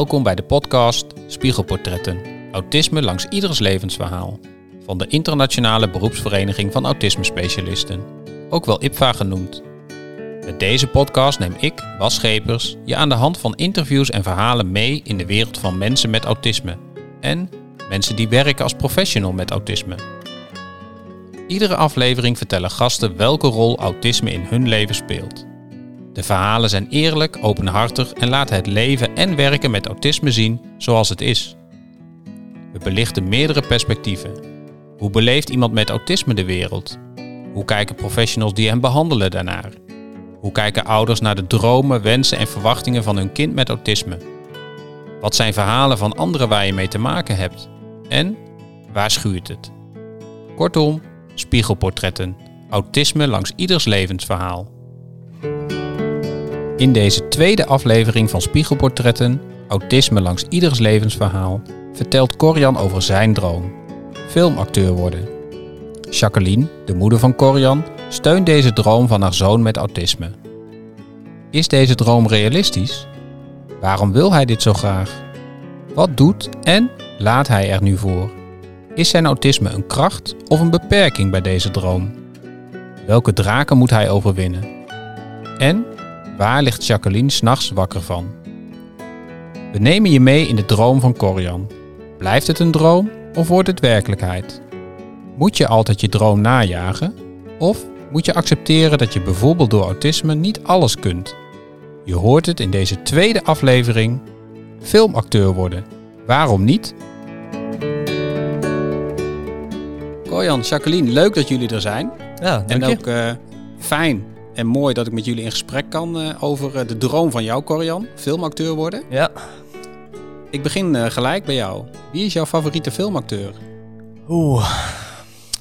Welkom bij de podcast Spiegelportretten. Autisme langs ieders levensverhaal. Van de Internationale Beroepsvereniging van Autisme Specialisten. Ook wel IPVA genoemd. Met deze podcast neem ik, Bas Schepers, je aan de hand van interviews en verhalen mee in de wereld van mensen met autisme. En mensen die werken als professional met autisme. Iedere aflevering vertellen gasten welke rol autisme in hun leven speelt. De verhalen zijn eerlijk, openhartig en laten het leven en werken met autisme zien zoals het is. We belichten meerdere perspectieven. Hoe beleeft iemand met autisme de wereld? Hoe kijken professionals die hem behandelen daarnaar? Hoe kijken ouders naar de dromen, wensen en verwachtingen van hun kind met autisme? Wat zijn verhalen van anderen waar je mee te maken hebt? En waar schuurt het? Kortom, spiegelportretten. Autisme langs ieders levensverhaal. In deze tweede aflevering van Spiegelportretten, Autisme langs ieders levensverhaal, vertelt Corian over zijn droom: filmacteur worden. Jacqueline, de moeder van Corian, steunt deze droom van haar zoon met autisme. Is deze droom realistisch? Waarom wil hij dit zo graag? Wat doet en laat hij er nu voor? Is zijn autisme een kracht of een beperking bij deze droom? Welke draken moet hij overwinnen? En waar ligt Jacqueline s'nachts wakker van? We nemen je mee in de droom van Corian. Blijft het een droom of wordt het werkelijkheid? Moet je altijd je droom najagen? Of moet je accepteren dat je bijvoorbeeld door autisme niet alles kunt? Je hoort het in deze tweede aflevering. Filmacteur worden. Waarom niet? Corian, Jacqueline, leuk dat jullie er zijn. Ja, En dank je. ook eh, fijn en mooi dat ik met jullie in gesprek kan eh, over eh, de droom van jou, Corian. Filmacteur worden. Ja. Ik begin eh, gelijk bij jou. Wie is jouw favoriete filmacteur? Oeh,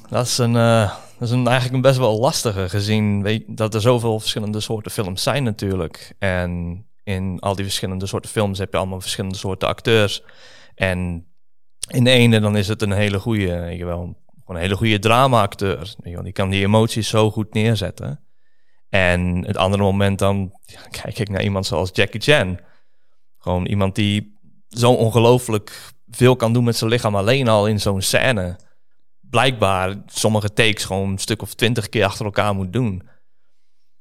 dat is, een, dat is een, eigenlijk een best wel lastige gezien weet, dat er zoveel verschillende soorten films zijn natuurlijk. En in al die verschillende soorten films heb je allemaal verschillende soorten acteurs. En in de ene dan is het een hele goede, wel, gewoon een hele goede drama-acteur. Die kan die emoties zo goed neerzetten. En het andere moment dan ja, kijk ik naar iemand zoals Jackie Chan. Gewoon iemand die zo ongelooflijk veel kan doen met zijn lichaam alleen al in zo'n scène. Blijkbaar sommige takes gewoon een stuk of twintig keer achter elkaar moet doen.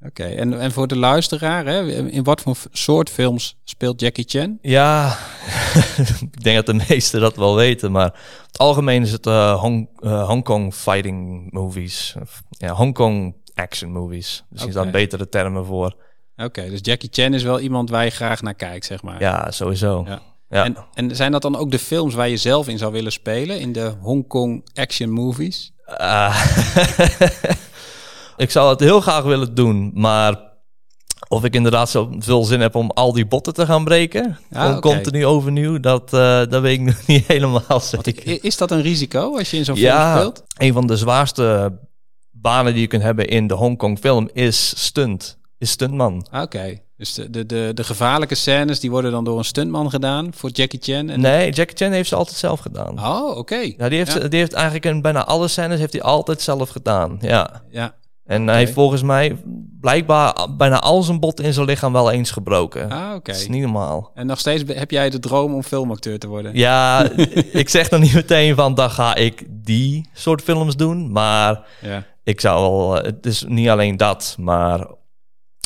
Oké, en, en voor de luisteraar, hè, in wat voor soort films speelt Jackie Chan? Ja, ik denk dat de meesten dat wel weten, maar het algemeen is het eh, Hong, eh, Hong Kong fighting movies. Of, Ja, Hong Kong action movies. Dus Oké. zijn betere termen voor. Oké, dus Jackie Chan is wel iemand waar je graag naar kijkt, zeg maar. Ja, sowieso. Ja. Ja. En, en zijn dat dan ook de films waar je zelf in zou willen spelen? In de Hongkong action movies? Ah. ik zou het heel graag willen doen, maar of ik inderdaad zo veel zin heb om al die botten te gaan breken, Ja, gewoon oké. continu overnieuw, dat, eh, dat weet ik nog niet helemaal zeker. Is dat een risico als je in zo'n film speelt? een van de zwaarste banen die je kunt hebben in de Hongkong film is stunt, is stuntman. Oké, dus de, de, de, de gevaarlijke scènes die worden dan door een stuntman gedaan voor Jackie Chan? En... Nee, Jackie Chan heeft ze altijd zelf gedaan. Oh, oké. Ja, die heeft, Ja. die heeft eigenlijk in bijna alle scènes heeft hij altijd zelf gedaan. Ja. Ja, En hij heeft volgens mij blijkbaar bijna al zijn bot in zijn lichaam wel eens gebroken. ah, oké. Dat is niet normaal. En nog steeds heb jij de droom om filmacteur te worden? Ja, ik zeg nog niet meteen van dan ga ik die soort films doen. Maar Ja. ik zou wel, eh, het is niet alleen dat, maar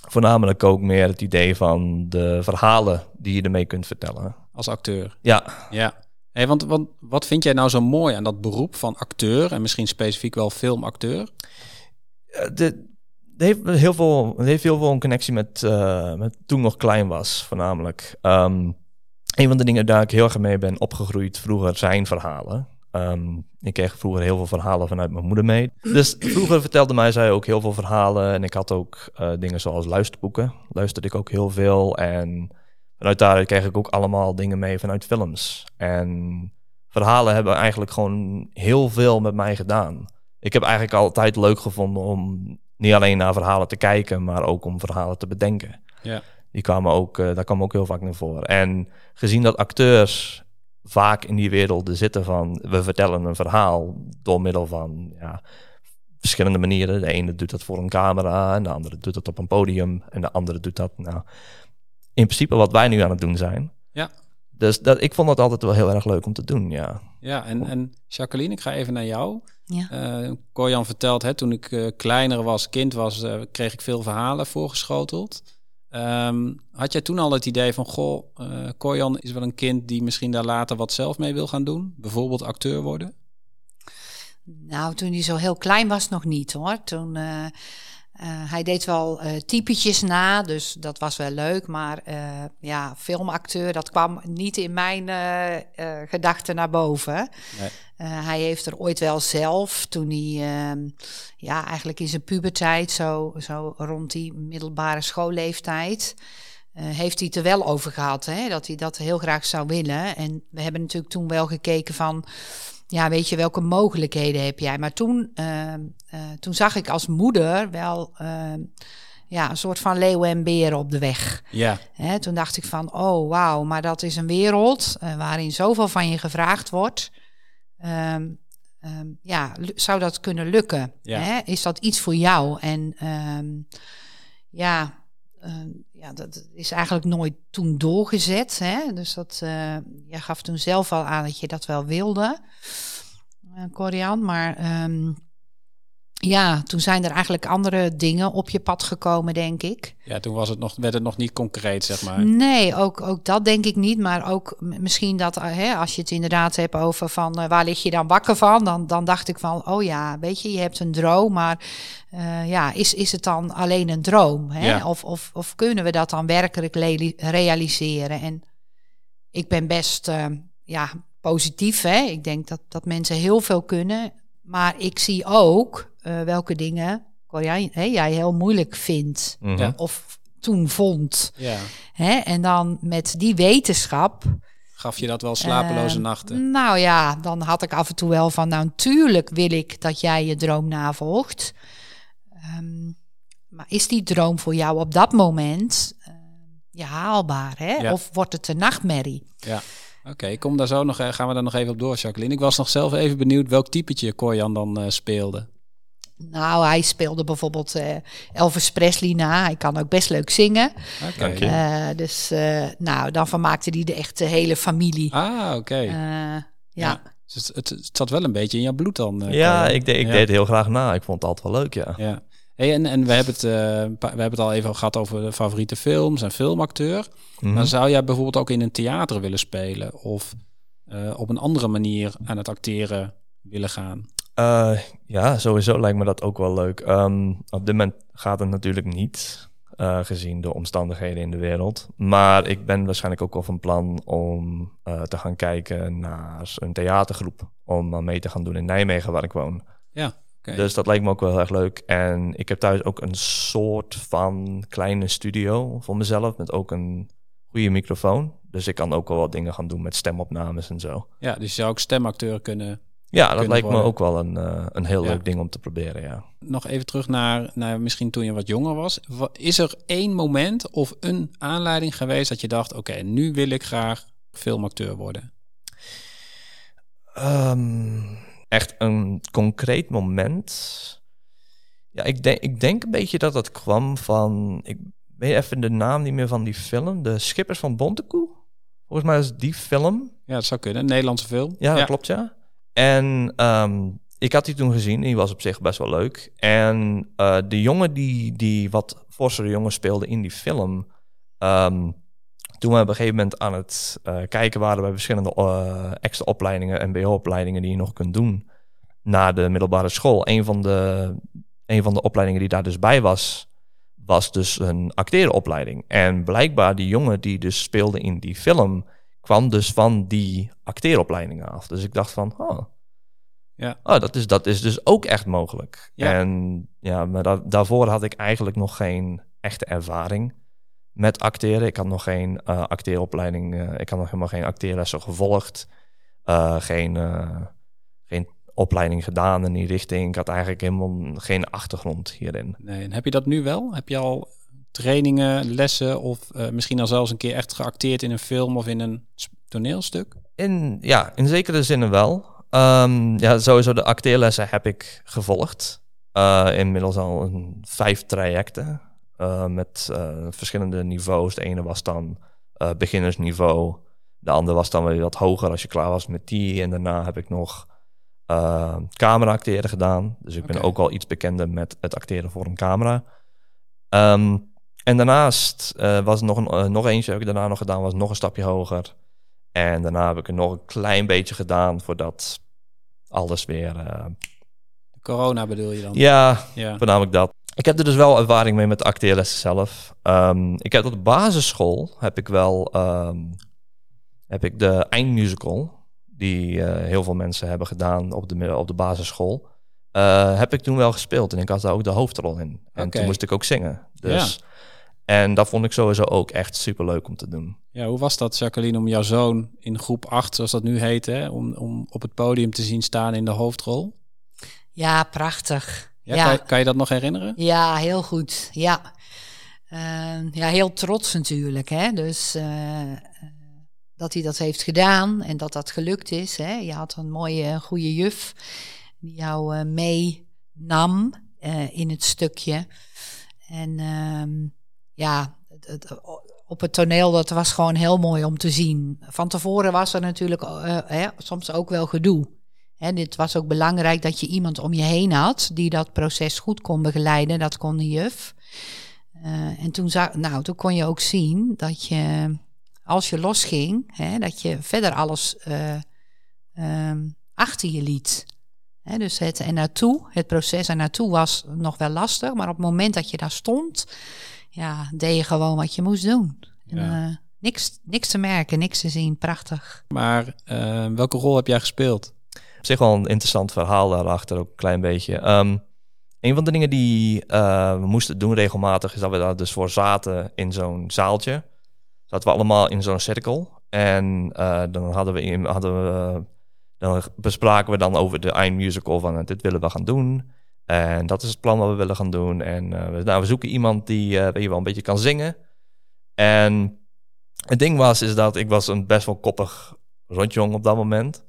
voornamelijk ook meer het idee van de verhalen die je ermee kunt vertellen. Als acteur. Ja, Ja. Hey, want, want wat vind jij nou zo mooi aan dat beroep van acteur en misschien specifiek wel filmacteur? Eh, de, heeft heel veel, heeft heel veel een connectie met, eh, met toen nog klein was, voornamelijk. Ehm, een van de dingen daar ik heel erg mee ben opgegroeid vroeger zijn verhalen. Ehm, ik kreeg vroeger heel veel verhalen vanuit mijn moeder mee. Dus vroeger vertelde mij zij ook heel veel verhalen. En ik had ook eh, dingen zoals luisterboeken. Luisterde ik ook heel veel. En vanuit daar kreeg ik ook allemaal dingen mee vanuit films. En verhalen hebben eigenlijk gewoon heel veel met mij gedaan. Ik heb eigenlijk altijd leuk gevonden om niet alleen naar verhalen te kijken, maar ook om verhalen te bedenken. Ja. Die kwamen ook, eh, daar kwam ook heel vaak naar voren. En gezien dat acteurs vaak in die werelden zitten van we vertellen een verhaal door middel van ja, verschillende manieren. De ene doet dat voor een camera en de andere doet dat op een podium en de andere doet dat nou in principe wat wij nu aan het doen zijn. Ja. Dus dat, ik vond dat altijd wel heel erg leuk om te doen, ja. Ja, en, en Jacqueline, ik ga even naar jou. Ja. Uh, Corjan vertelt, hè, toen ik uh, kleiner was, kind was, uh, kreeg ik veel verhalen voorgeschoteld. Um, had jij toen al het idee van, goh, uh, Corjan is wel een kind die misschien daar later wat zelf mee wil gaan doen? Bijvoorbeeld acteur worden? Nou, toen hij zo heel klein was nog niet hoor. Toen, uh, uh, hij deed wel uh, typetjes na, dus dat was wel leuk. Maar ja, filmacteur, dat kwam niet in mijn gedachten naar boven. Nee. hij heeft er ooit wel zelf, toen hij ehm, ja, eigenlijk in zijn puberteit, zo, zo rond die middelbare schoolleeftijd... heeft hij het er wel over gehad, hè? dat hij dat heel graag zou willen. En we hebben natuurlijk toen wel gekeken van ja, weet je, welke mogelijkheden heb jij? Maar toen, uh, uh, toen zag ik als moeder wel uh, ja, een soort van leeuwen en beren op de weg. Ja. Hè, toen dacht ik van, oh wauw, maar dat is een wereld waarin zoveel van je gevraagd wordt. Um, um, ja, zou dat kunnen lukken? Ja. Hè? Is dat iets voor jou? En um, ja, ja, dat is eigenlijk nooit toen doorgezet. Hè? Dus dat, uh, jij gaf toen zelf al aan dat je dat wel wilde, uh. Maar um, ja, toen zijn er eigenlijk andere dingen op je pad gekomen, denk ik. Ja, toen was het nog, werd het nog niet concreet, zeg maar. Nee, ook, ook dat denk ik niet. Maar ook misschien dat, hè, als je het inderdaad hebt over van uh, waar lig je dan wakker van, dan, dan dacht ik van, oh ja, weet je, je hebt een droom, maar uh, ja, is, is het dan alleen een droom? Hè? Ja. Of, of, of kunnen we dat dan werkelijk realiseren? En ik ben best uh, ja, positief. Hè? Ik denk dat, dat mensen heel veel kunnen. Maar ik zie ook uh, welke dingen jij, hè, jij heel moeilijk vindt. Mhm. Ja. Of toen vond. Ja. Hè? En dan met die wetenschap. Gaf je dat wel slapeloze eh, nachten? Nou ja, dan had ik af en toe wel van, nou natuurlijk wil ik dat jij je droom navolgt. Um, maar is die droom voor jou op dat moment uh, ja, haalbaar? Hè? Ja. Of wordt het een nachtmerrie? Ja. Oké, okay, ik kom daar zo nog, gaan we daar nog even op door, Jacqueline. Ik was nog zelf even benieuwd welk typetje Corjan dan uh, speelde. Nou, hij speelde bijvoorbeeld uh, Elvis Presley na. Hij kan ook best leuk zingen. Okay. Uh, dus uh, nou, dan vermaakte hij de echte hele familie. Ah, oké. Okay. ja. ja. Dus het, het, het, zat wel een beetje in jouw bloed dan. ja, ik, de, ik ja. deed heel graag na. Ik vond het altijd wel leuk, ja. ja. Hey, en, en we, hebben het, we hebben het al even gehad over de favoriete films en filmacteur. Mhm. Maar zou jij bijvoorbeeld ook in een theater willen spelen? Of op een andere manier aan het acteren willen gaan? Uh, ja, sowieso lijkt me dat ook wel leuk. Um, op dit moment gaat het natuurlijk niet, uh, gezien de omstandigheden in de wereld. Maar ik ben waarschijnlijk ook wel van plan om uh, te gaan kijken naar een theatergroep. Om mee te gaan doen in Nijmegen, waar ik woon. Ja, okay. Dus dat lijkt me ook wel heel erg leuk. En ik heb thuis ook een soort van kleine studio voor mezelf. Met ook een goede microfoon. Dus ik kan ook wel wat dingen gaan doen met stemopnames en zo. Ja, dus je zou ook stemacteur kunnen ja, dat lijkt me ook wel een, uh, een heel ja. leuk ding om te proberen, ja. Nog even terug naar, naar misschien toen je wat jonger was. Is er één moment of een aanleiding geweest dat je dacht... oké, okay, nu wil ik graag filmacteur worden? Um, echt een concreet moment? Ja, ik denk, ik denk een beetje dat het kwam van... Ik weet even de naam niet meer van die film. De Schippers van Bontekoe. Volgens mij is die film. Ja, dat zou kunnen. Een Nederlandse film. Ja, dat ja. klopt, ja. En um, ik had die toen gezien. Die was op zich best wel leuk. En uh, de jongen die, die wat forsere jongen speelde in die film. Um, toen we op een gegeven moment aan het uh, kijken waren bij verschillende uh, extra opleidingen, MBO-opleidingen die je nog kunt doen na de middelbare school. Een van de, een van de opleidingen die daar dus bij was, was dus een acteeropleiding. En blijkbaar die jongen die dus speelde in die film, kwam dus van die acteeropleidingen af. Dus ik dacht van, oh, ja. oh dat, is, dat is dus ook echt mogelijk. Ja. En ja, maar da daarvoor had ik eigenlijk nog geen echte ervaring met acteren. Ik had nog geen uh, acteeropleiding, uh, ik had nog helemaal geen acteerlessen gevolgd. Uh, geen, geen opleiding gedaan in die richting. Ik had eigenlijk helemaal geen achtergrond hierin. Nee, en heb je dat nu wel? Heb je al trainingen, lessen of uh, misschien al zelfs een keer echt geacteerd in een film of in een toneelstuk? In, ja, in zekere zin wel. Um, ja, sowieso de acteerlessen heb ik gevolgd. Uh, inmiddels al een vijf trajecten uh, met verschillende niveaus. De ene was dan beginnersniveau, De andere was dan weer wat hoger als je klaar was met die. En daarna heb ik nog camera acteren gedaan. Dus ik ben ook al iets bekender met het acteren voor een camera. Ehm, en daarnaast eh, was er nog, een, eh, nog eentje heb ik daarna nog gedaan, was nog een stapje hoger. En daarna heb ik er nog een klein beetje gedaan voordat alles weer... eh, Corona bedoel je dan? ja, Ja. voornamelijk dat. Ik heb er dus wel ervaring mee met de acteerlessen zelf. Ehm, ik heb op de basisschool heb ik wel ehm, heb ik de eindmusical die heel veel mensen hebben gedaan op de op de basisschool. heb ik toen wel gespeeld en ik had daar ook de hoofdrol in. En toen moest ik ook zingen. Dus, En dat vond ik sowieso ook echt super leuk om te doen. Ja, hoe was dat, Jacqueline, om jouw zoon in groep 8, zoals dat nu heet, hè, om, om op het podium te zien staan in de hoofdrol? Ja, prachtig. Ja, Ja, Kan, je, kan je dat nog herinneren? ja heel goed. Ja. Eh, ja, heel trots natuurlijk. Hè? Dus eh, dat hij dat heeft gedaan en dat dat gelukt is. Hè? Je had een mooie, goede juf die jou eh, meenam eh, in het stukje. En ehm, ja, het, het- op het toneel, dat was gewoon heel mooi om te zien. Van tevoren was er natuurlijk eh, hè, soms ook wel gedoe. Hè, dit was ook belangrijk dat je iemand om je heen had die dat proces goed kon begeleiden. Dat kon de juf. Eh, en toen, nou, toen kon je ook zien dat je, als je losging, hè, dat je verder alles eh, ehm, achter je liet. Dus het er naartoe, het proces er naartoe was nog wel lastig, maar op het moment dat je daar stond, ja, deed je gewoon wat je moest doen. En, Ja. eh, niks, niks te merken, niks te zien, prachtig. Maar eh, welke rol heb jij gespeeld? Op zich wel een interessant verhaal daarachter, ook een klein beetje. Ehm, een van de dingen die eh, we moesten doen regelmatig, is dat we daar dus voor zaten in zo'n zaaltje. Zaten we allemaal in zo'n cirkel. En eh, dan hadden we, in, hadden we, dan bespraken we dan over de eindmusical van dit willen we gaan doen. En dat is het plan wat we willen gaan doen. En eh, we, nou, we zoeken iemand die eh, je wel een beetje kan zingen. En het ding was, is dat ik was een best wel koppig rotjong op dat moment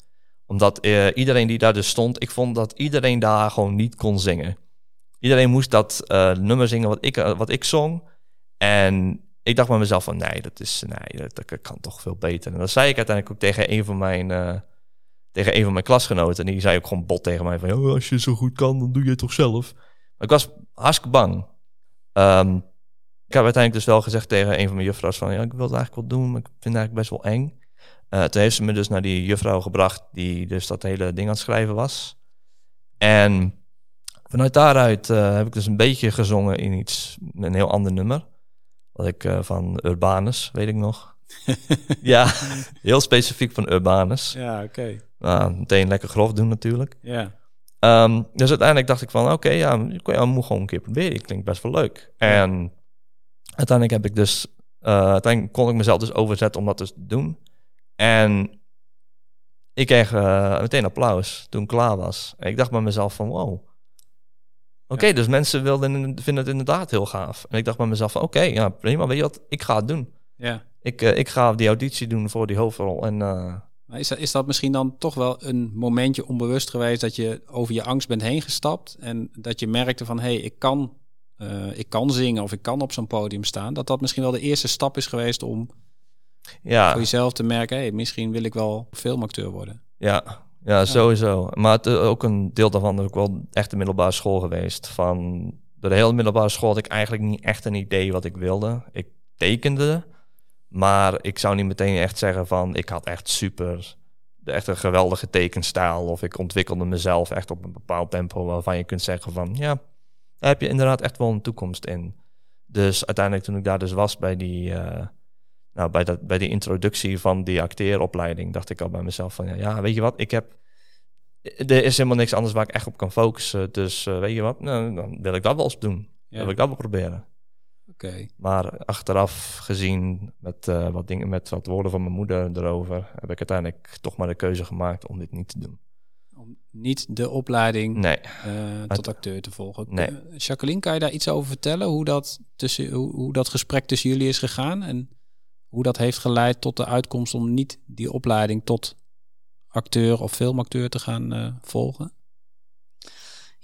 omdat eh, iedereen die daar dus stond, ik vond dat iedereen daar gewoon niet kon zingen. Iedereen moest dat nummer zingen wat ik, wat ik zong. En ik dacht bij mezelf van, nee, dat is, nee, dat, dat kan toch veel beter. En dat zei ik uiteindelijk ook tegen een van mijn, tegen een van mijn klasgenoten. En die zei ook gewoon bot tegen mij van, "Ja, als je zo goed kan, dan doe je het toch zelf. Maar ik was hartstikke bang. Ehm, ik heb uiteindelijk dus wel gezegd tegen een van mijn juffrouws van, ja, ik wil het eigenlijk wel doen, maar ik vind het eigenlijk best wel eng. Eh, toen heeft ze me dus naar die juffrouw gebracht die dus dat hele ding aan het schrijven was. En vanuit daaruit eh, heb ik dus een beetje gezongen in iets, een heel ander nummer. Wat ik eh, van Urbanus, weet ik nog. ja, heel specifiek van Urbanus. Ja, oké. Nou, meteen lekker grof doen natuurlijk. Ja. Ehm, dus uiteindelijk dacht ik van, oké, ja, ik ja, moet gewoon een keer proberen. Het klinkt best wel leuk. En uiteindelijk heb ik dus, eh, uiteindelijk kon ik mezelf dus overzetten om dat dus te doen. En ik kreeg eh, meteen applaus toen ik klaar was. En ik dacht bij mezelf van, wow. Oké, dus mensen wilden, vinden het inderdaad heel gaaf. En ik dacht bij mezelf van, oké, ja, prima, weet je wat, ik ga het doen. ja. Ik, eh, ik ga die auditie doen voor die hoofdrol. En Maar is dat, is dat misschien dan toch wel een momentje onbewust geweest dat je over je angst bent heen gestapt en dat je merkte van hé, hey, ik, kan, eh, ik kan zingen of ik kan op zo'n podium staan. Dat dat misschien wel de eerste stap is geweest om ja, voor jezelf te merken, hé, hey, misschien wil ik wel filmacteur worden. Ja, ja, sowieso. Maar het, eh, ook een deel daarvan is ook wel echt de middelbare school geweest. Van door de hele middelbare school had ik eigenlijk niet echt een idee wat ik wilde. Ik tekende, maar ik zou niet meteen echt zeggen van ik had echt super, echt een geweldige tekenstijl. Of ik ontwikkelde mezelf echt op een bepaald tempo waarvan je kunt zeggen van ja, daar heb je inderdaad echt wel een toekomst in. Dus uiteindelijk toen ik daar dus was bij die, eh, nou, bij, dat, bij die introductie van die acteeropleiding, dacht ik al bij mezelf van ja, ja weet je wat, ik heb. Er is helemaal niks anders waar ik echt op kan focussen. Dus eh, weet je wat, nou, dan wil ik dat wel eens doen. Dan wil ik dat wel proberen. Oké. Maar achteraf gezien, met, eh, wat dingen, met wat woorden van mijn moeder erover, heb ik uiteindelijk toch maar de keuze gemaakt om dit niet te doen. Om niet de opleiding Nee, eh, tot acteur te volgen. Nee. Eh, Jacqueline, kan je daar iets over vertellen? Hoe dat, tussen, hoe, hoe dat gesprek tussen jullie is gegaan en hoe dat heeft geleid tot de uitkomst om niet die opleiding tot acteur of filmacteur te gaan volgen?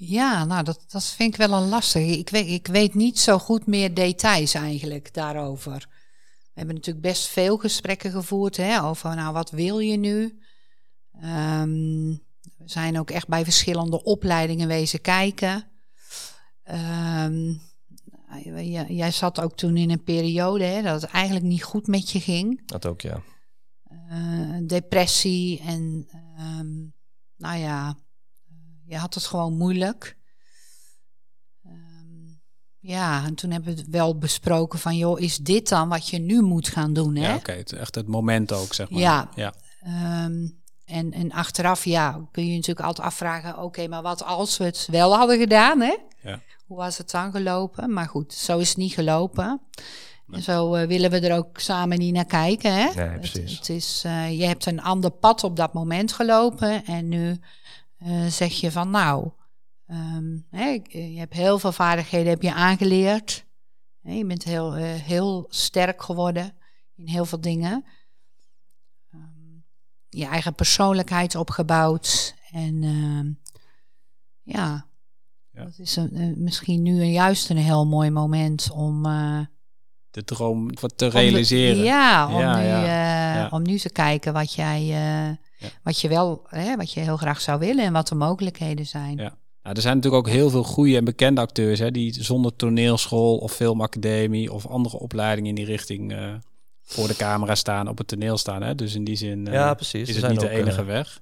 Ja, nou, dat, dat vind ik wel een lastig. Ik weet, ik weet niet zo goed meer details eigenlijk daarover. hebben natuurlijk best veel gesprekken gevoerd hè, over, nou, wat wil je nu? Ehm, we zijn ook echt bij verschillende opleidingen wezen kijken. Ehm, jij zat ook toen in een periode hè, dat het eigenlijk niet goed met je ging. Dat ook, ja. Uh, depressie en um, nou ja, je had het gewoon moeilijk. Um, ja, en toen hebben we het wel besproken van, joh, is dit dan wat je nu moet gaan doen? Hè? Ja, oké, echt het moment ook, zeg maar. Ja. ja. Um, en, en achteraf, ja, kun je, je natuurlijk altijd afvragen, oké, maar wat als we het wel hadden gedaan, hè? Ja. Hoe was het dan gelopen? Maar goed, zo is het niet gelopen. En zo uh, willen we er ook samen niet naar kijken. Hè? Nee, precies. Het, het is, uh, je hebt een ander pad op dat moment gelopen. En nu uh, zeg je van nou, um, hè, je hebt heel veel vaardigheden heb je aangeleerd. Hè, je bent heel, heel sterk geworden in heel veel dingen. Um, je eigen persoonlijkheid opgebouwd. En uh, ja, ja, dat is een, misschien nu juist een heel mooi moment om de droom wat te realiseren. ja, om, nu, uh, om nu te kijken wat jij, uh, wat je wel, hè, wat je heel graag zou willen en wat de mogelijkheden zijn. Ja. Nou, er zijn natuurlijk ook heel veel goede en bekende acteurs hè, die zonder toneelschool of filmacademie of andere opleidingen in die richting uh, voor de camera staan, op het toneel staan. Hè. Dus in die zin ja, precies. is het niet de enige weg.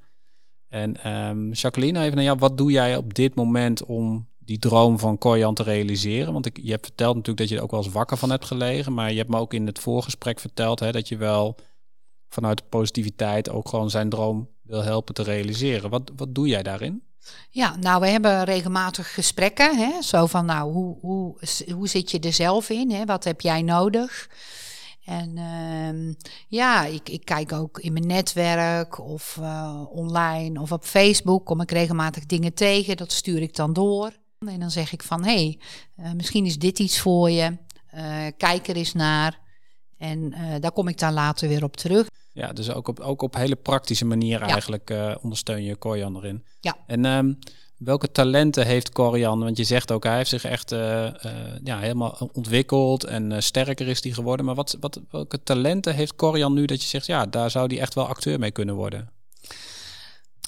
En um, Jacqueline, even naar jou, wat doe jij op dit moment om die droom van Koyan te realiseren? Want ik, je hebt verteld natuurlijk dat je er ook wel eens wakker van hebt gelegen. Maar je hebt me ook in het voorgesprek verteld hè, dat je wel vanuit de positiviteit ook gewoon zijn droom wil helpen te realiseren. Wat, wat doe jij daarin? Ja, nou, we hebben regelmatig gesprekken. Hè? Zo van, nou, hoe, hoe, hoe zit je er zelf in? Hè? Wat heb jij nodig? En uh, ja, ik, ik, kijk ook in mijn netwerk of uh, online of op Facebook kom ik regelmatig dingen tegen. Dat stuur ik dan door. En dan zeg ik van, hé, hey, uh, misschien is dit iets voor je. Uh, kijk er eens naar. En uh, daar kom ik dan later weer op terug. Ja, dus ook op, ook op hele praktische manier eigenlijk ondersteun je Corian erin. Ja. En um, welke talenten heeft Corian? Want je zegt ook, hij heeft zich echt ja, helemaal ontwikkeld en sterker is hij geworden. Maar wat, wat, welke talenten heeft Corian nu dat je zegt, ja, daar zou hij echt wel acteur mee kunnen worden?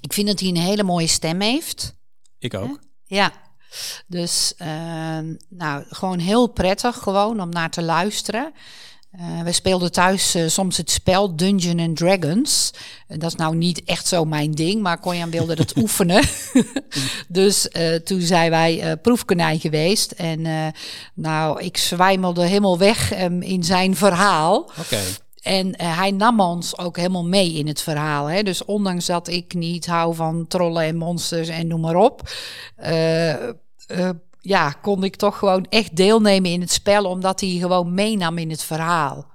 Ik vind dat hij een hele mooie stem heeft. Ik ook. Ja, dus uh, nou, gewoon heel prettig gewoon om naar te luisteren. Uh, we speelden thuis uh, soms het spel Dungeon and Dragons. Uh, dat is nou niet echt zo mijn ding, maar Konjan wilde dat oefenen. dus toen zijn wij proefkonijn geweest. En nou, ik zwijmelde helemaal weg um, in zijn verhaal. Oké. En uh, hij nam ons ook helemaal mee in het verhaal. Hè? Dus ondanks dat ik niet hou van trollen en monsters en noem maar op. Uh, uh, ja, kon ik toch gewoon echt deelnemen in het spel, omdat hij gewoon meenam in het verhaal.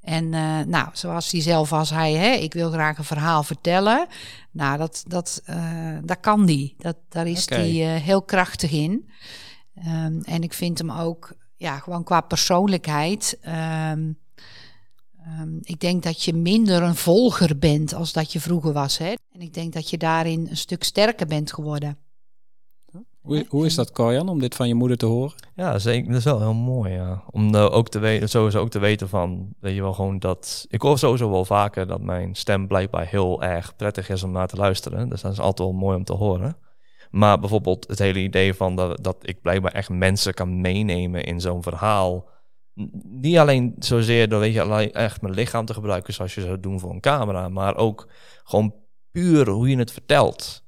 En nou, zoals hij zelf als hij, hè, ik wil graag een verhaal vertellen. Nou, dat, dat, dat kan die. Dat, daar is okay. hij heel krachtig in. Um, en ik vind hem ook, ja, gewoon qua persoonlijkheid. Um, Um, ik denk dat je minder een volger bent als dat je vroeger was. Hè? En ik denk dat je daarin een stuk sterker bent geworden. Hoe, hoe is dat, Koyan, om dit van je moeder te horen? Ja, zeker. Dat is wel heel mooi, ja. Om uh, ook te weten, sowieso ook te weten van, weet je wel, gewoon dat... Ik hoor sowieso wel vaker dat mijn stem blijkbaar heel erg prettig is om naar te luisteren. Dus dat is altijd wel mooi om te horen. Maar bijvoorbeeld het hele idee van dat, dat ik blijkbaar echt mensen kan meenemen in zo'n verhaal niet alleen zozeer door weet je, echt mijn lichaam te gebruiken zoals je zou doen voor een camera, maar ook gewoon puur hoe je het vertelt.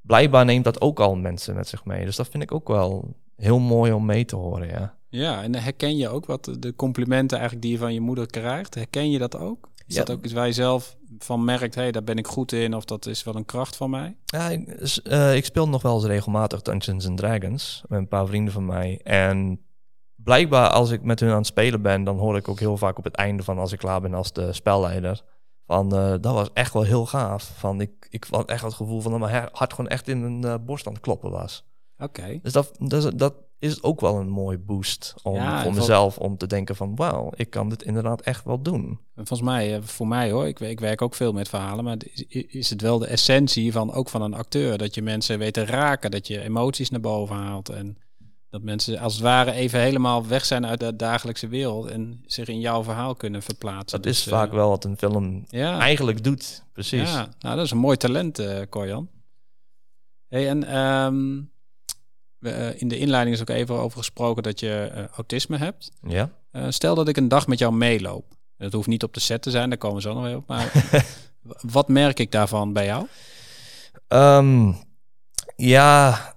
Blijkbaar neemt dat ook al mensen met zich mee. Dus dat vind ik ook wel heel mooi om mee te horen, ja. Ja, en herken je ook wat de complimenten eigenlijk die je van je moeder krijgt? Herken je dat ook? Is ja. dat ook iets waar je zelf van merkt, hé, hey, daar ben ik goed in, of dat is wel een kracht van mij? Ja, ik, uh, ik speel nog wel eens regelmatig Dungeons and Dragons met een paar vrienden van mij. En blijkbaar als ik met hun aan het spelen ben, dan hoor ik ook heel vaak op het einde van als ik klaar ben als de spelleider. Van uh, dat was echt wel heel gaaf. Van ik, ik had echt het gevoel van dat mijn hart gewoon echt in een uh, borst aan het kloppen was. Oké. Dus dat, dat, dat is ook wel een mooi boost om, ja, voor mezelf om te denken van wauw, ik kan dit inderdaad echt wel doen. Volgens mij, eh, voor mij hoor, ik, ik werk ook veel met verhalen, maar is, is het wel de essentie van ook van een acteur dat je mensen weet te raken, dat je emoties naar boven haalt en Dat mensen als het ware even helemaal weg zijn uit de dagelijkse wereld en zich in jouw verhaal kunnen verplaatsen. Dat is Dus, vaak eh, wel wat een film ja, eigenlijk doet. Precies. ja, nou dat is een mooi talent, Corjan. Hey, en ehm, we, eh, in de inleiding is ook even over gesproken dat je autisme hebt. Ja. Stel dat ik een dag met jou meeloop. Dat hoeft niet op de set te zijn, daar komen we zo nog even op. Maar wat merk ik daarvan bij jou? Ehm, ja,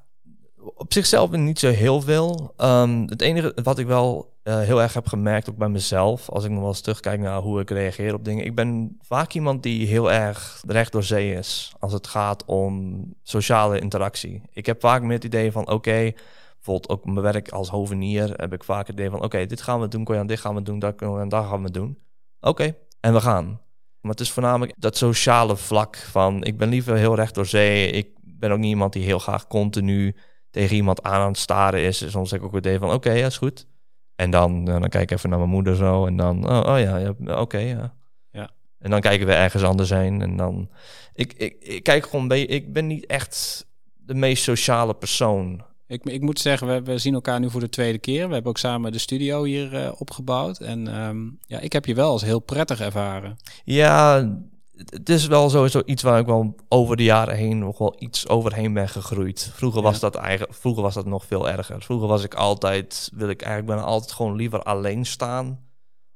op zichzelf niet zo heel veel. Ehm, het enige wat ik wel eh, heel erg heb gemerkt, ook bij mezelf, als ik nog wel eens terugkijk naar hoe ik reageer op dingen. Ik ben vaak iemand die heel erg recht door zee is als het gaat om sociale interactie. Ik heb vaak meer het idee van, oké, bijvoorbeeld ook mijn werk als hovenier, heb ik vaak het idee van, oké, dit gaan we doen, Koyan, dit gaan we doen, dat en dat gaan we doen. Oké, en we gaan. Maar het is voornamelijk dat sociale vlak van ik ben liever heel recht door zee. Ik ben ook niet iemand die heel graag continu tegen iemand aan aan het staren is. Soms heb ik ook het idee van oké, ja, is goed. En dan, eh, dan kijk ik even naar mijn moeder zo en dan, oh, oh ja, ja oké, ja. Ja. En dan kijken we ergens anders heen en dan... Ik, ik, ik kijk gewoon, ik ben niet echt de meest sociale persoon. Ik, ik moet zeggen, we, we zien elkaar nu voor de tweede keer. We hebben ook samen de studio hier eh, opgebouwd. En ehm, ja, ik heb je wel als heel prettig ervaren. Ja, het- is wel sowieso iets waar ik wel over de jaren heen nog wel iets overheen ben gegroeid. Vroeger was dat eigenlijk, vroeger was dat nog veel erger. Vroeger was ik altijd, wil ik eigenlijk ben altijd gewoon liever alleen staan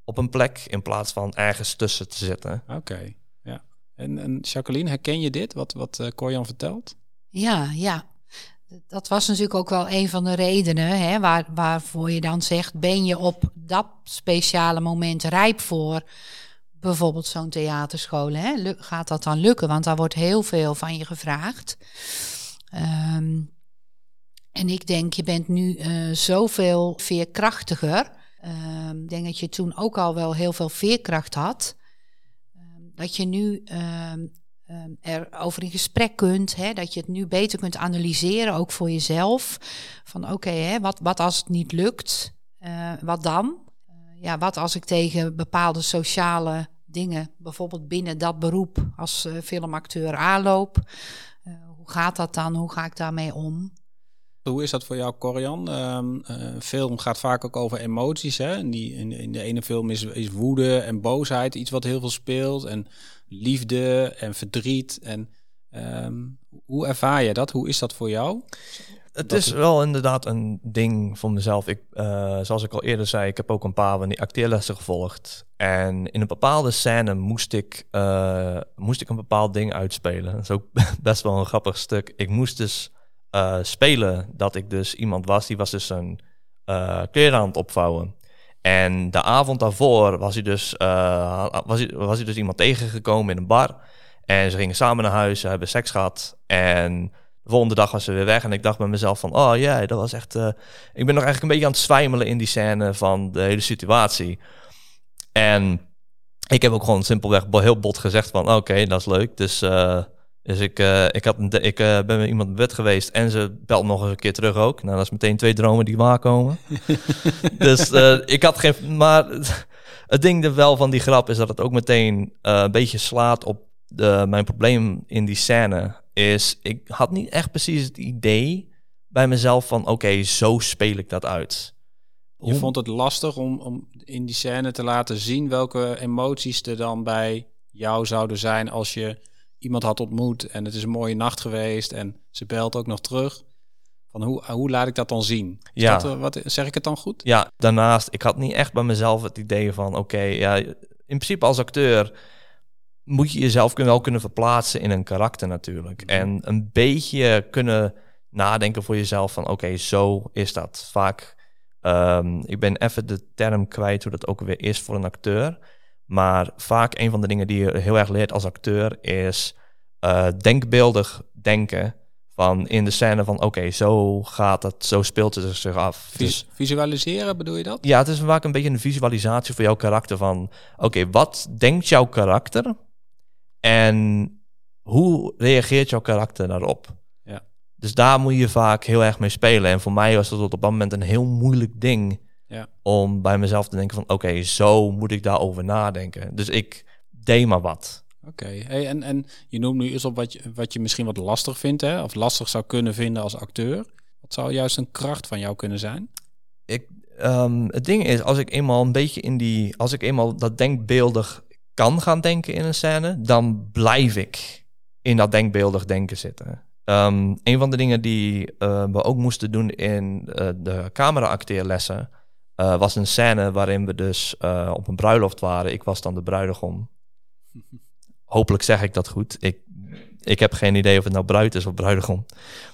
op een plek in plaats van ergens tussen te zitten. Oké, ja. En, en Jacqueline, herken je dit, wat, wat eh Corjan vertelt? Ja, ja. Dat was natuurlijk ook wel een van de redenen hè, waar, waarvoor je dan zegt: ben je op dat speciale moment rijp voor bijvoorbeeld zo'n theaterschool? Hè? Gaat dat dan lukken? Want daar wordt heel veel van je gevraagd. Ehm, en ik denk, je bent nu eh, zoveel veerkrachtiger. Ehm, ik denk dat je toen ook al wel heel veel veerkracht had. Ehm, dat je nu erover in gesprek kunt. Hè, dat je het nu beter kunt analyseren, ook voor jezelf. Van oké, hè, wat, wat als het niet lukt? Eh, wat dan? Ja, wat als ik tegen bepaalde sociale dingen, bijvoorbeeld binnen dat beroep als eh, filmacteur aanloop? Eh, hoe gaat dat dan? Hoe ga ik daarmee om? Hoe is dat voor jou, eh, een film gaat vaak ook over emoties. Hè? En die, in, in de ene film is, is woede en boosheid iets wat heel veel speelt. En liefde en verdriet. En ehm, hoe ervaar je dat? Hoe is dat voor jou? Het is wel inderdaad een ding voor mezelf. Ik, eh, zoals ik al eerder zei, ik heb ook een paar van die acteerlessen gevolgd. En in een bepaalde scène moest ik, eh, moest ik een bepaald ding uitspelen. Dat is ook best wel een grappig stuk. Ik moest dus eh, spelen dat ik dus iemand was. Die was dus een kleren aan het opvouwen. En de avond daarvoor was hij dus, was hij, was hij dus iemand tegengekomen in een bar. En ze gingen samen naar huis, ze hebben seks gehad. En volgende dag was ze weer weg. En ik dacht bij mezelf van, oh ja, dat was echt... eh, ik ben nog eigenlijk een beetje aan het zwijmelen in die scène van de hele situatie. En ik heb ook gewoon simpelweg heel bot gezegd van, oké, dat is leuk. Dus, eh, dus ik, eh, ik, had ik ben met iemand in bed geweest en ze belt nog eens een keer terug ook. Nou, dat is meteen twee dromen die waarkomen. dus ik had geen... Maar het ding er wel van die grap is dat het ook meteen een beetje slaat op de, mijn probleem in die scène. Is, ik had niet echt precies het idee bij mezelf van, oké, zo speel ik dat uit. Je vond het lastig om, om in die scène te laten zien welke emoties er dan bij jou zouden zijn als je iemand had ontmoet en het is een mooie nacht geweest en ze belt ook nog terug. Van hoe, hoe laat ik dat dan zien? Is Ja. dat, eh, wat, zeg ik het dan goed? Ja, daarnaast, ik had niet echt bij mezelf het idee van, oké, ja, in principe als acteur moet je jezelf wel kunnen verplaatsen in een karakter natuurlijk. En een beetje kunnen nadenken voor jezelf van, oké, zo is dat. Vaak, ehm, ik ben even de term kwijt hoe dat ook weer is voor een acteur. Maar vaak een van de dingen die je heel erg leert als acteur is eh, denkbeeldig denken. Van in de scène van oké, zo gaat het, zo speelt het zich af. Dus- Vis- visualiseren bedoel je dat? ja, het is vaak een beetje een visualisatie voor jouw karakter van... Oké, wat denkt jouw karakter? En hoe reageert jouw karakter daarop? Ja. Dus daar moet je vaak heel erg mee spelen. En voor mij was dat op dat moment een heel moeilijk ding... Ja. om bij mezelf te denken van... Oké, zo moet ik daarover nadenken. Dus ik deed maar wat. Oké, hey, en, en je noemt nu eens op wat je, wat je misschien wat lastig vindt, hè? of lastig zou kunnen vinden als acteur. Wat zou juist een kracht van jou kunnen zijn? Ik, ehm, het ding is, als ik eenmaal een beetje in die, als ik eenmaal dat denkbeeldig kan gaan denken in een scène, dan blijf ik in dat denkbeeldig denken zitten. Um, een van de dingen die uh, we ook moesten doen in uh, de camera-acteerlessen uh, was een scène waarin we dus op een bruiloft waren. Ik was dan de bruidegom. Hopelijk zeg ik dat goed. Ik ik heb geen idee of het nou bruid is of bruidegom.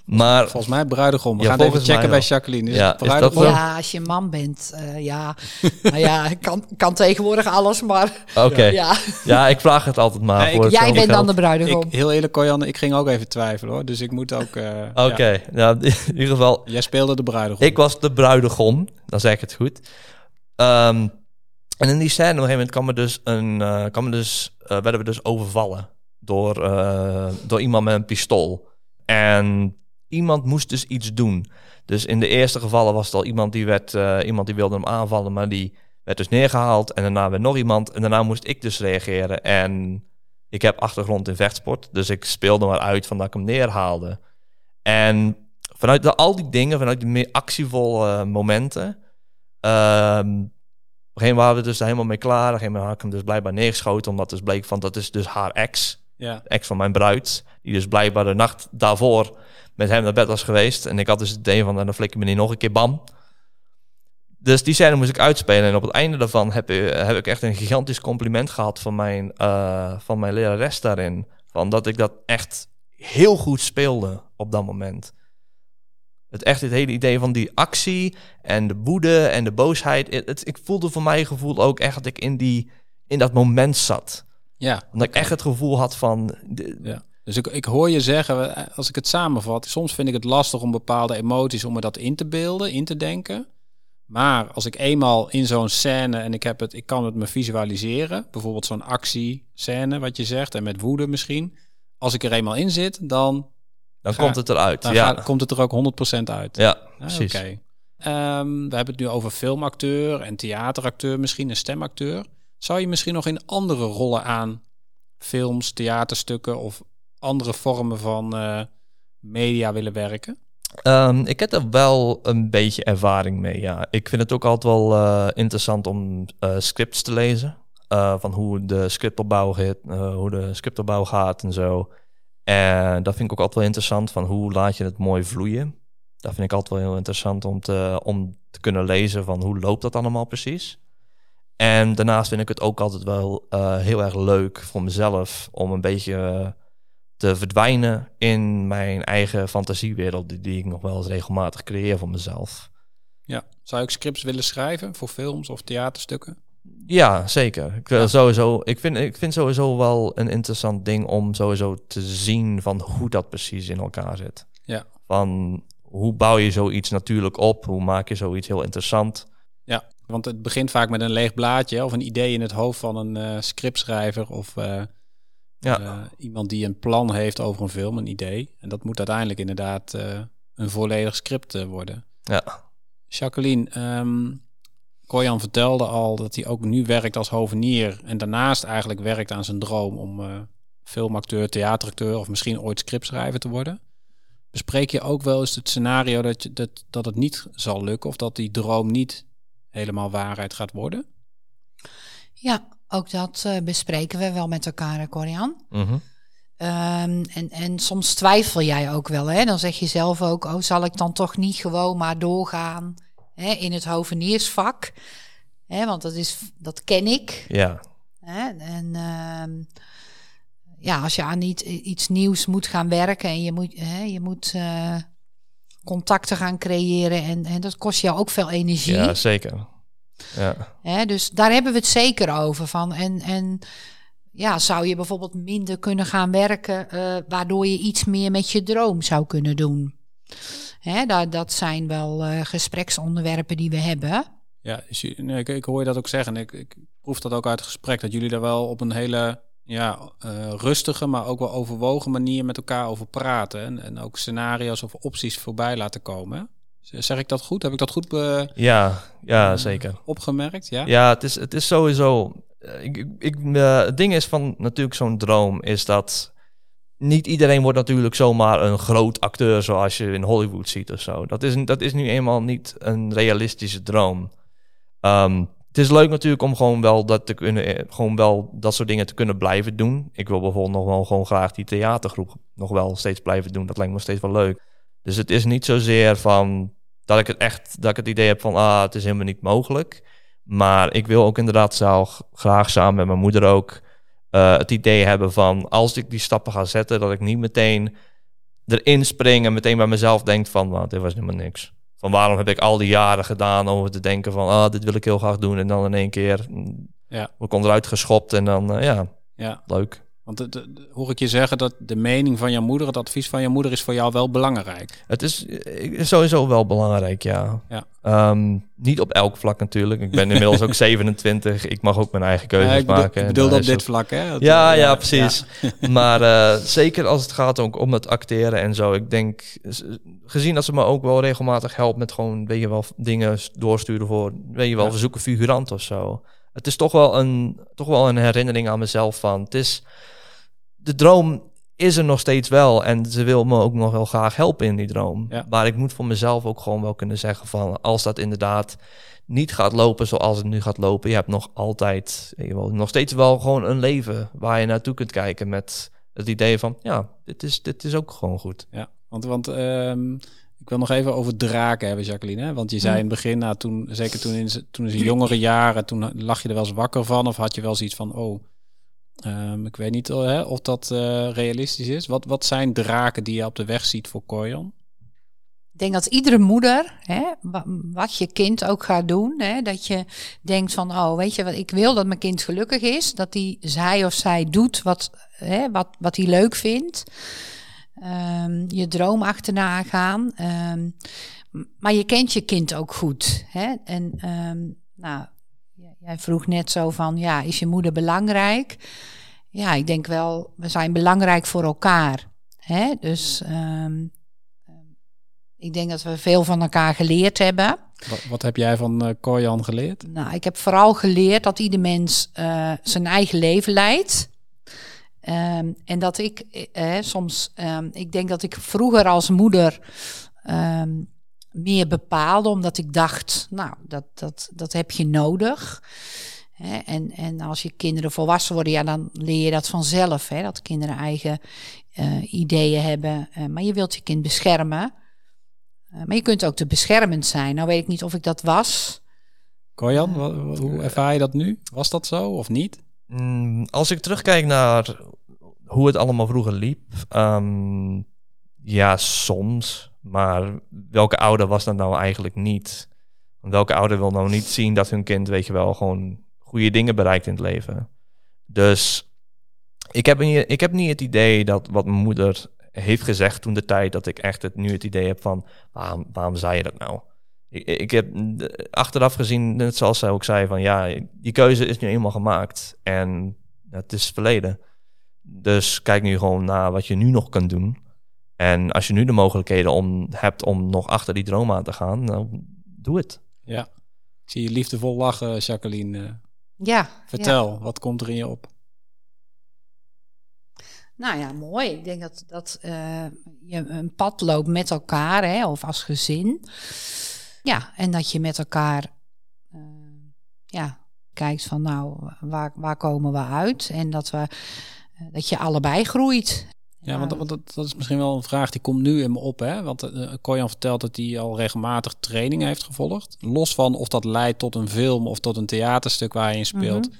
Maar, volgens mij bruidegom. We gaan even checken bij Jacqueline. Is ja, bruidegom? ja, als je man bent, uh, ja. nou ja, kan, kan tegenwoordig alles, maar... Oké. Ja. ja, ik vraag het altijd maar. voor jij bent dan de bruidegom. Ik, heel eerlijk, Koyan, ik ging ook even twijfelen hoor. Dus ik moet ook... Uh, Oké, okay. ja. in ieder geval... Jij speelde de bruidegom. Ik was de bruidegom, dan zeg ik het goed. Um, en in die scène op een gegeven moment kwam er dus een, uh, kwam er dus, uh, werden we dus overvallen door, uh, door iemand met een pistool. En iemand moest dus iets doen. Dus in de eerste gevallen was het al iemand die, werd, uh, iemand die wilde hem aanvallen, maar die werd dus neergehaald. En daarna werd nog iemand. En daarna moest ik dus reageren. En ik heb achtergrond in vechtsport, dus ik speelde maar uit van dat ik hem neerhaalde. En vanuit de, al die dingen, vanuit die meer actievolle momenten, um, op waren we dus helemaal mee klaar. Op een gegeven had ik hem dus blijkbaar neergeschoten, omdat dus bleek van dat is dus haar ex. Ja. ex van mijn bruid. Die dus blijkbaar de nacht daarvoor met hem naar bed was geweest. En ik had dus het idee van, nou, dan flikker me niet nog een keer bam. Dus die scène moest ik uitspelen. En op het einde daarvan heb, heb ik echt een gigantisch compliment gehad van mijn, uh, van mijn lerares daarin. Van dat ik dat echt heel goed speelde op dat moment. Het echt het hele idee van die actie en de woede en de boosheid. Het, ik voelde voor mijn gevoel ook echt dat ik in, die, in dat moment zat. Ja. Omdat ik echt het gevoel had van... ja. Dus ik, ik hoor je zeggen, als ik het samenvat, soms vind ik het lastig om bepaalde emoties, om me dat in te beelden, in te denken. Maar als ik eenmaal in zo'n scène en ik heb het, ik kan het me visualiseren, bijvoorbeeld zo'n actiescène, wat je zegt, en met woede misschien. Als ik er eenmaal in zit, dan. Dan komt het eruit. Dan ja. komt het er ook 100% uit. Ja, precies. Oké. Ehm, we hebben het nu over filmacteur en theateracteur, misschien een stemacteur. Zou je misschien nog in andere rollen aan films, theaterstukken of andere vormen van uh, media willen werken? Um, ik heb er wel een beetje ervaring mee, ja. Ik vind het ook altijd wel uh, interessant om uh, scripts te lezen. van hoe de scriptopbouw, gaat, hoe de scriptopbouw gaat en zo. En dat vind ik ook altijd wel interessant, van hoe laat je het mooi vloeien. Dat vind ik altijd wel heel interessant om te, om te kunnen lezen van hoe loopt dat allemaal precies. En daarnaast vind ik het ook altijd wel uh, heel erg leuk voor mezelf om een beetje uh, te verdwijnen in mijn eigen fantasiewereld, die, die, ik nog wel eens regelmatig creëer voor mezelf. Ja, zou ik scripts willen schrijven voor films of theaterstukken? Ja, zeker. Ik, ja. Sowieso, ik, vind, ik vind sowieso wel een interessant ding om sowieso te zien van hoe dat precies in elkaar zit. Ja. Van hoe bouw je zoiets natuurlijk op? Hoe maak je zoiets heel interessant? Ja, want het begint vaak met een leeg blaadje of een idee in het hoofd van een uh, scriptschrijver of uh, ja. uh, iemand die een plan heeft over een film, een idee. En dat moet uiteindelijk inderdaad een volledig script worden. Ja. Jacqueline, um, Koyan vertelde al dat hij ook nu werkt als hovenier en daarnaast eigenlijk werkt aan zijn droom om filmacteur, theateracteur of misschien ooit scriptschrijver te worden. Bespreek je ook wel eens het scenario dat, je, dat, dat het niet zal lukken of dat die droom niet helemaal waarheid gaat worden? Ja, ook dat uh, bespreken we wel met elkaar, Corian. Mm -hmm. um, en, en soms twijfel jij ook wel, hè? Dan zeg je zelf ook, oh, zal ik dan toch niet gewoon maar doorgaan hè, in het hoveniersvak? Hè, want dat, is, dat ken ik. Ja. Hè? En uh, ja, als je aan iets, iets nieuws moet gaan werken en je moet, hè, je moet uh, contacten gaan creëren. En, en dat kost jou ook veel energie. Ja, zeker. Ja. Hè, dus daar hebben we het zeker over. Van. En, en ja, zou je bijvoorbeeld minder kunnen gaan werken, uh, waardoor je iets meer met je droom zou kunnen doen? Hè, dat, dat zijn wel uh, gespreksonderwerpen die we hebben. Ja, nee, ik, ik hoor je dat ook zeggen. Ik, ik proef dat ook uit het gesprek, dat jullie daar wel op een hele ja, uh, rustige, maar ook wel overwogen manier met elkaar over praten. En, en ook scenario's of opties voorbij laten komen. Zeg ik dat goed? Heb ik dat goed be ja, ja, uh, zeker. opgemerkt? Ja, ja het, is, het is sowieso. Ik, ik, uh, het ding is van natuurlijk zo'n droom is dat niet iedereen wordt natuurlijk zomaar een groot acteur zoals je in Hollywood ziet of zo. Dat is, dat is nu eenmaal niet een realistische droom. Ehm, het is leuk natuurlijk om gewoon wel dat te kunnen, eh, gewoon wel dat soort dingen te kunnen blijven doen. Ik wil bijvoorbeeld nog wel gewoon graag die theatergroep nog wel steeds blijven doen. Dat lijkt me steeds wel leuk. Dus het is niet zozeer van dat ik het echt, dat ik het idee heb van ah, het is helemaal niet mogelijk. Maar ik wil ook inderdaad zelf graag samen met mijn moeder ook uh, het idee hebben van als ik die stappen ga zetten, dat ik niet meteen erin spring en meteen bij mezelf denk van nou, dit was helemaal niks. Van waarom heb ik al die jaren gedaan over te denken van ah, dit wil ik heel graag doen en dan in één keer mm, ja. ik eruit geschopt en dan uh, ja, ja, leuk. Want de, hoor ik je zeggen dat de mening van jouw moeder, het advies van jouw moeder is voor jou wel belangrijk. Het is, is sowieso wel belangrijk, ja. ja. Ehm, niet op elk vlak natuurlijk. Ik ben inmiddels ook 27. Ik mag ook mijn eigen keuzes ja, ik bedoel, maken. Ik bedoel op dit vlak, hè? ja, ja, precies. maar uh, zeker als het gaat ook om het acteren en zo. Ik denk, gezien dat ze me ook wel regelmatig helpt met gewoon, weet je wel, dingen doorsturen voor, weet je wel, verzoeken figurant of zo. Het is toch wel een, toch wel een herinnering aan mezelf van, het is de droom is er nog steeds wel. En ze wil me ook nog wel graag helpen in die droom. Maar ik moet voor mezelf ook gewoon wel kunnen zeggen van... als dat inderdaad niet gaat lopen zoals het nu gaat lopen... je hebt nog altijd, je wel, nog steeds wel gewoon een leven... waar je naartoe kunt kijken met het idee van... ja, dit is, dit is ook gewoon goed. Ja, want, want um, ik wil nog even over draken hebben, Jacqueline. Hè? Want je zei in het begin, nou, toen, zeker toen in, toen in zijn jongere jaren... toen lag je er wel eens wakker van of had je wel zoiets van... oh Um, ik weet niet eh, of dat uh, realistisch is. Wat, wat zijn draken die je op de weg ziet voor Koyon? Ik denk dat iedere moeder, hè, wat je kind ook gaat doen, hè, dat je denkt van, oh, weet je wat, ik wil dat mijn kind gelukkig is, dat hij zij of zij doet wat, wat, wat hij leuk vindt. Um, je droom achterna gaan. Um, maar je kent je kind ook goed. Hè? En nou, Jij vroeg net zo van, ja, is je moeder belangrijk? Ja, ik denk wel, we zijn belangrijk voor elkaar. Hè? Dus um, ik denk dat we veel van elkaar geleerd hebben. Wat, wat heb jij van uh, geleerd? Nou, ik heb vooral geleerd dat ieder mens uh, zijn eigen leven leidt. Um, en dat ik uh, soms, um, ik denk dat ik vroeger als moeder um, meer bepaalde, omdat ik dacht, nou, dat, dat, dat heb je nodig. Hè? En, en als je kinderen volwassen worden, ja, dan leer je dat vanzelf, hè? dat kinderen eigen uh, ideeën hebben. Uh, maar je wilt je kind beschermen. Uh, maar je kunt ook te beschermend zijn. Nou weet ik niet of ik dat was. Kojan, hoe ervaar je dat nu? Was dat zo of niet? Mm, als ik terugkijk naar hoe het allemaal vroeger liep, um, ja, soms. Maar welke ouder was dat nou eigenlijk niet? welke ouder wil nou niet zien dat hun kind, weet je wel, gewoon goede dingen bereikt in het leven? Dus ik heb, niet, ik heb niet het idee dat wat mijn moeder heeft gezegd toen de tijd, dat ik echt het, nu het idee heb van, waarom, waarom zei je dat nou? Ik, ik heb achteraf gezien, net zoals zij ook zei, van ja, die keuze is nu eenmaal gemaakt en het is verleden. Dus kijk nu gewoon naar wat je nu nog kan doen. En als je nu de mogelijkheden om, hebt om nog achter die droom aan te gaan, nou, doe het. Ja, ik zie je liefdevol lachen, Jacqueline. Ja. Vertel, wat komt er in je op? Nou ja, mooi. Ik denk dat, dat uh, je een pad loopt met elkaar, hè, of als gezin. Ja, en dat je met elkaar uh, ja, kijkt van nou, waar, waar komen we uit? En dat, we, uh, dat je allebei groeit. Ja, want, want dat, dat, is misschien wel een vraag die komt nu in me op. Hè? Want uh, Koyan vertelt dat hij al regelmatig trainingen heeft gevolgd. Los van of dat leidt tot een film of tot een theaterstuk waar hij in speelt. Mhm.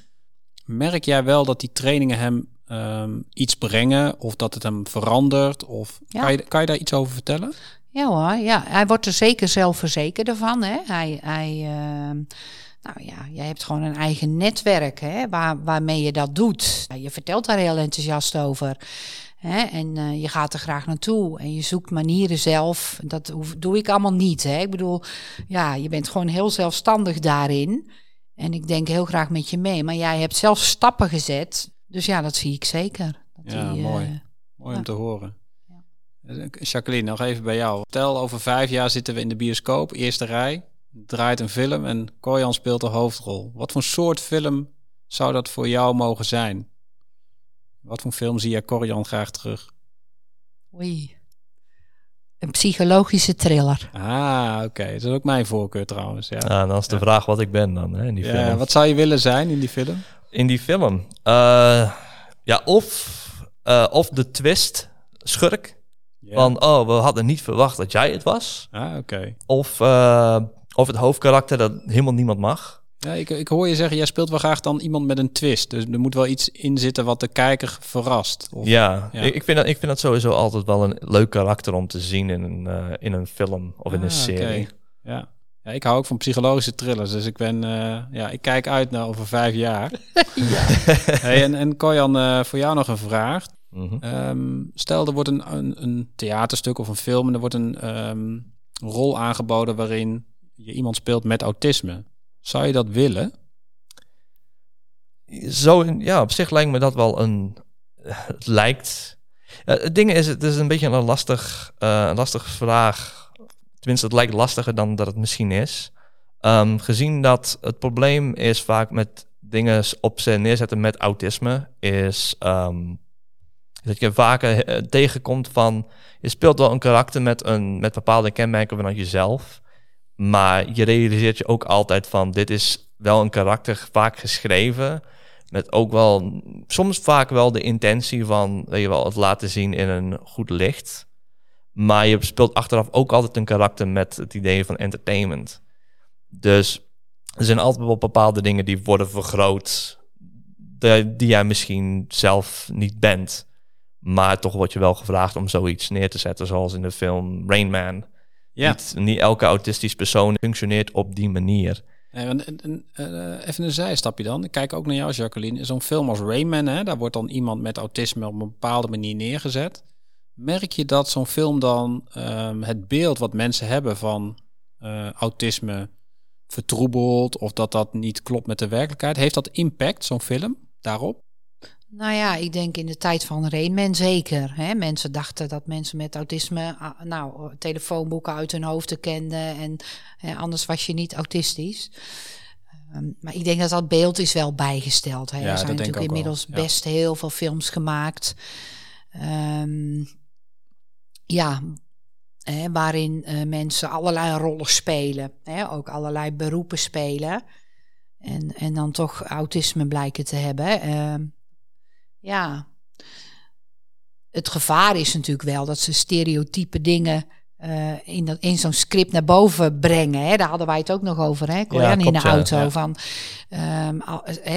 Merk jij wel dat die trainingen hem um, iets brengen of dat het hem verandert? Of kan, je, kan je daar iets over vertellen? Ja hoor, ja. hij wordt er zeker zelfverzekerd van. Hè? Hij, hij, uh, nou ja, jij hebt gewoon een eigen netwerk hè, waar, waarmee je dat doet. Je vertelt daar heel enthousiast over. Hè? En uh, je gaat er graag naartoe en je zoekt manieren zelf. Dat hoef, doe ik allemaal niet. Hè? Ik bedoel, ja, je bent gewoon heel zelfstandig daarin. En ik denk heel graag met je mee. Maar jij hebt zelf stappen gezet. Dus ja, dat zie ik zeker. Dat ja, die, mooi. Uh, mooi om te horen. Ja. Eh, Jacqueline, nog even bij jou. Stel, over vijf jaar zitten we in de bioscoop, eerste rij. Draait een film en Koyan speelt de hoofdrol. Wat voor soort film zou dat voor jou mogen zijn? Wat voor film zie je Corian graag terug? Oei. Een psychologische thriller. Ah, oké. Dat is ook mijn voorkeur trouwens. Ja. Ja, dan is de vraag wat ik ben dan hè, in die Ja, film. wat zou je willen zijn in die film? In die film? Eh, ja, of, eh, of de twist, schurk. Ja. Van, oh, we hadden niet verwacht dat jij het was. Ah, oké. Of, eh, of het hoofdkarakter dat helemaal niemand mag. Ja, ik, ik hoor je zeggen, jij speelt wel graag dan iemand met een twist. Dus er moet wel iets in zitten wat de kijker verrast. Of, Ja, Ja. Ik, ik, vind dat, ik vind dat sowieso altijd wel een leuk karakter om te zien in een, eh, in een film of in Ah, een serie. oké. Ja. ja, ik hou ook van psychologische thrillers. Dus ik ben, eh, ja, ik kijk uit naar over vijf jaar. hey, en, en Koyan, eh, voor jou nog een vraag. Mhm. Ehm, stel, er wordt een, een, een theaterstuk of een film en er wordt een ehm, rol aangeboden waarin je iemand speelt met autisme. Zou je dat willen? Zo, ja, op zich lijkt me dat wel een. Het lijkt. Eh, het ding is, het is een beetje een lastig, eh, een lastige vraag. Tenminste, het lijkt lastiger dan dat het misschien is. Ehm, gezien dat het probleem is vaak met dingen op ze neerzetten met autisme, is ehm, dat je vaker eh, tegenkomt van je speelt wel een karakter met, een, met bepaalde kenmerken vanuit jezelf. Maar je realiseert je ook altijd van dit is wel een karakter vaak geschreven. Met ook wel, soms vaak wel de intentie van, weet je wel, het laten zien in een goed licht. Maar je speelt achteraf ook altijd een karakter met het idee van entertainment. Dus er zijn altijd wel bepaalde dingen die worden vergroot. die jij misschien zelf niet bent. Maar toch word je wel gevraagd om zoiets neer te zetten. Zoals in de film Rain Man. Ja. Niet, niet elke autistisch persoon functioneert op die manier. Nee, want, en- en, eh, even een zijstapje dan. Ik kijk ook naar jou, Jacqueline. Zo'n film als Rayman, hè, daar wordt dan iemand met autisme op een bepaalde manier neergezet. Merk je dat zo'n film dan ehm, het beeld wat mensen hebben van eh, autisme vertroebelt of dat dat niet klopt met de werkelijkheid? Heeft dat impact, zo'n film, daarop? Nou ja, ik denk in de tijd van Rainman zeker. Hè? Mensen dachten dat mensen met autisme ah, nou, telefoonboeken uit hun hoofd kenden en hè, anders was je niet autistisch. Ehm, maar ik denk dat dat beeld is wel bijgesteld. Hè? Ja, er zijn natuurlijk inmiddels ja. best heel veel films gemaakt. Ehm, ja, hè, waarin eh, mensen allerlei rollen spelen. Hè? Ook allerlei beroepen spelen. En, en dan toch autisme blijken te hebben. Ja. Het gevaar is natuurlijk wel dat ze stereotype dingen eh, in, dat, in zo'n script naar boven brengen. Hè? Daar hadden wij het ook nog over, hè? Corian, in de auto. ja. Van, ehm,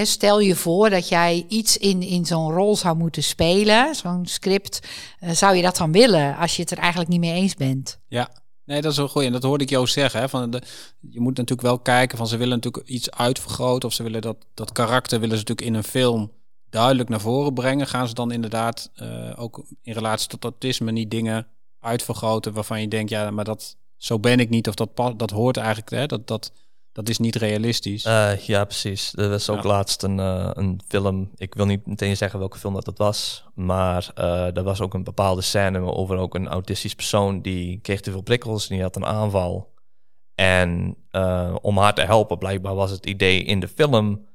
stel je voor dat jij iets in, in zo'n rol zou moeten spelen, zo'n script. eh, zou je dat dan willen als je het er eigenlijk niet mee eens bent? Ja, nee, dat is wel goed. En dat hoorde ik Joost zeggen. Hè, van de, je moet natuurlijk wel kijken van ze willen natuurlijk iets uitvergroten. Of ze willen dat, dat karakter willen ze natuurlijk in een film duidelijk naar voren brengen. Gaan ze dan inderdaad eh, ook in relatie tot autisme niet dingen uitvergroten waarvan je denkt, ja, maar dat zo ben ik niet. Of dat, dat hoort eigenlijk, hè, dat, dat, dat is niet realistisch. Eh, ja, precies. Er was ook Ja. laatst een, eh, een film. Ik wil niet meteen zeggen welke film dat, dat was. Maar er was ook een bepaalde scène over ook een autistisch persoon. Die kreeg te veel prikkels en die had een aanval. En om haar te helpen, blijkbaar was het idee in de film.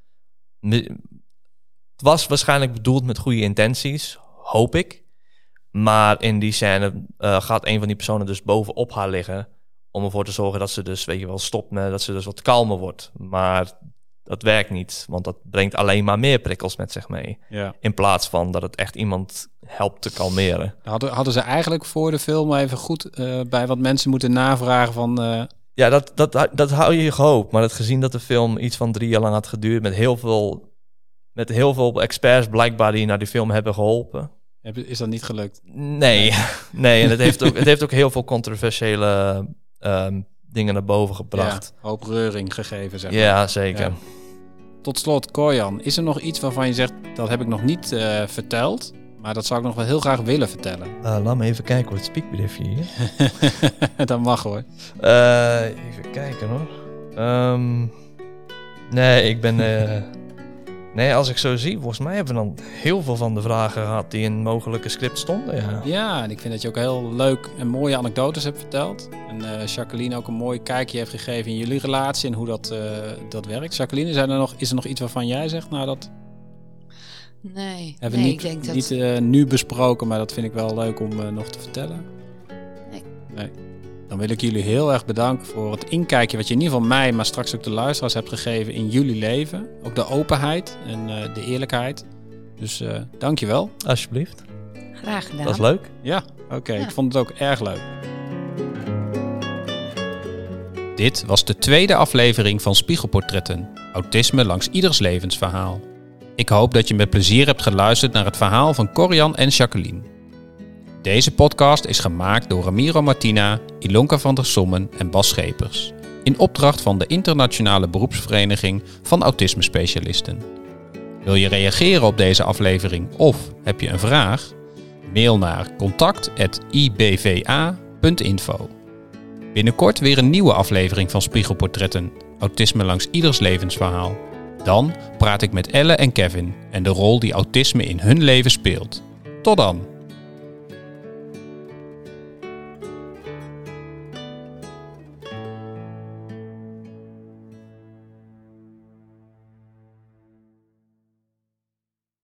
Het was waarschijnlijk bedoeld met goede intenties, hoop ik. Maar in die scène eh, gaat een van die personen dus bovenop haar liggen. Om ervoor te zorgen dat ze dus, weet je wel, stopt met dat ze dus wat kalmer wordt. Maar dat werkt niet, want dat brengt alleen maar meer prikkels met zich mee. ja. In plaats van dat het echt iemand helpt te kalmeren. Hadden, hadden ze eigenlijk voor de film even goed eh, bij wat mensen moeten navragen van... eh, Ja, dat, dat, dat hou je gehoopt. Maar het gezien dat de film iets van drie jaar lang had geduurd... met heel veel, met heel veel experts blijkbaar die naar die film hebben geholpen... heb- is dat niet gelukt? Nee, nee. En het heeft ook, het heeft ook heel veel controversiële ehm, dingen naar boven gebracht. Ja, hoop reuring gegeven, zeg Ja, maar. zeker. Ja. Tot slot, Koyan, is er nog iets waarvan je zegt, dat heb ik nog niet eh, verteld, maar dat zou ik nog wel heel graag willen vertellen? Eh, laat me even kijken hoe het speakbriefje hier. dat mag hoor. Eh, even kijken hoor. Ehm, nee, ik ben. Nee, als ik zo zie, volgens mij hebben we dan heel veel van de vragen gehad die in mogelijke script stonden. Ja. Ja, en ik vind dat je ook heel leuk en mooie anekdotes hebt verteld. En eh, Jacqueline ook een mooi kijkje heeft gegeven in jullie relatie en hoe dat, eh, dat werkt. Jacqueline, zijn er nog, is er nog iets waarvan jij zegt, nou dat... Nee, Hebben we nee niet, ik denk dat... niet eh, nu besproken, maar dat vind ik wel leuk om eh, nog te vertellen. Nee. nee. Dan wil ik jullie heel erg bedanken voor het inkijkje wat je in ieder geval mij, maar straks ook de luisteraars hebt gegeven in jullie leven. Ook de openheid en eh, de eerlijkheid. Dus uh, dankjewel. Alsjeblieft. Graag gedaan. Dat is leuk. Ja, oké. Okay. Ja. Ik vond het ook erg leuk. Dit was de tweede aflevering van Spiegelportretten. Autisme langs ieders levensverhaal. Ik hoop dat je met plezier hebt geluisterd naar het verhaal van Corian en Jacqueline. Deze podcast is gemaakt door Ramiro Martina, Ilonka van der Sommen en Bas Schepers. In opdracht van de Internationale Beroepsvereniging van Autisme Specialisten. Wil je reageren op deze aflevering of heb je een vraag? Mail naar contact.ibva.info. Binnenkort weer een nieuwe aflevering van Spiegelportretten. Autisme langs ieders levensverhaal. Dan praat ik met Elle en Kevin en de rol die autisme in hun leven speelt. Tot dan!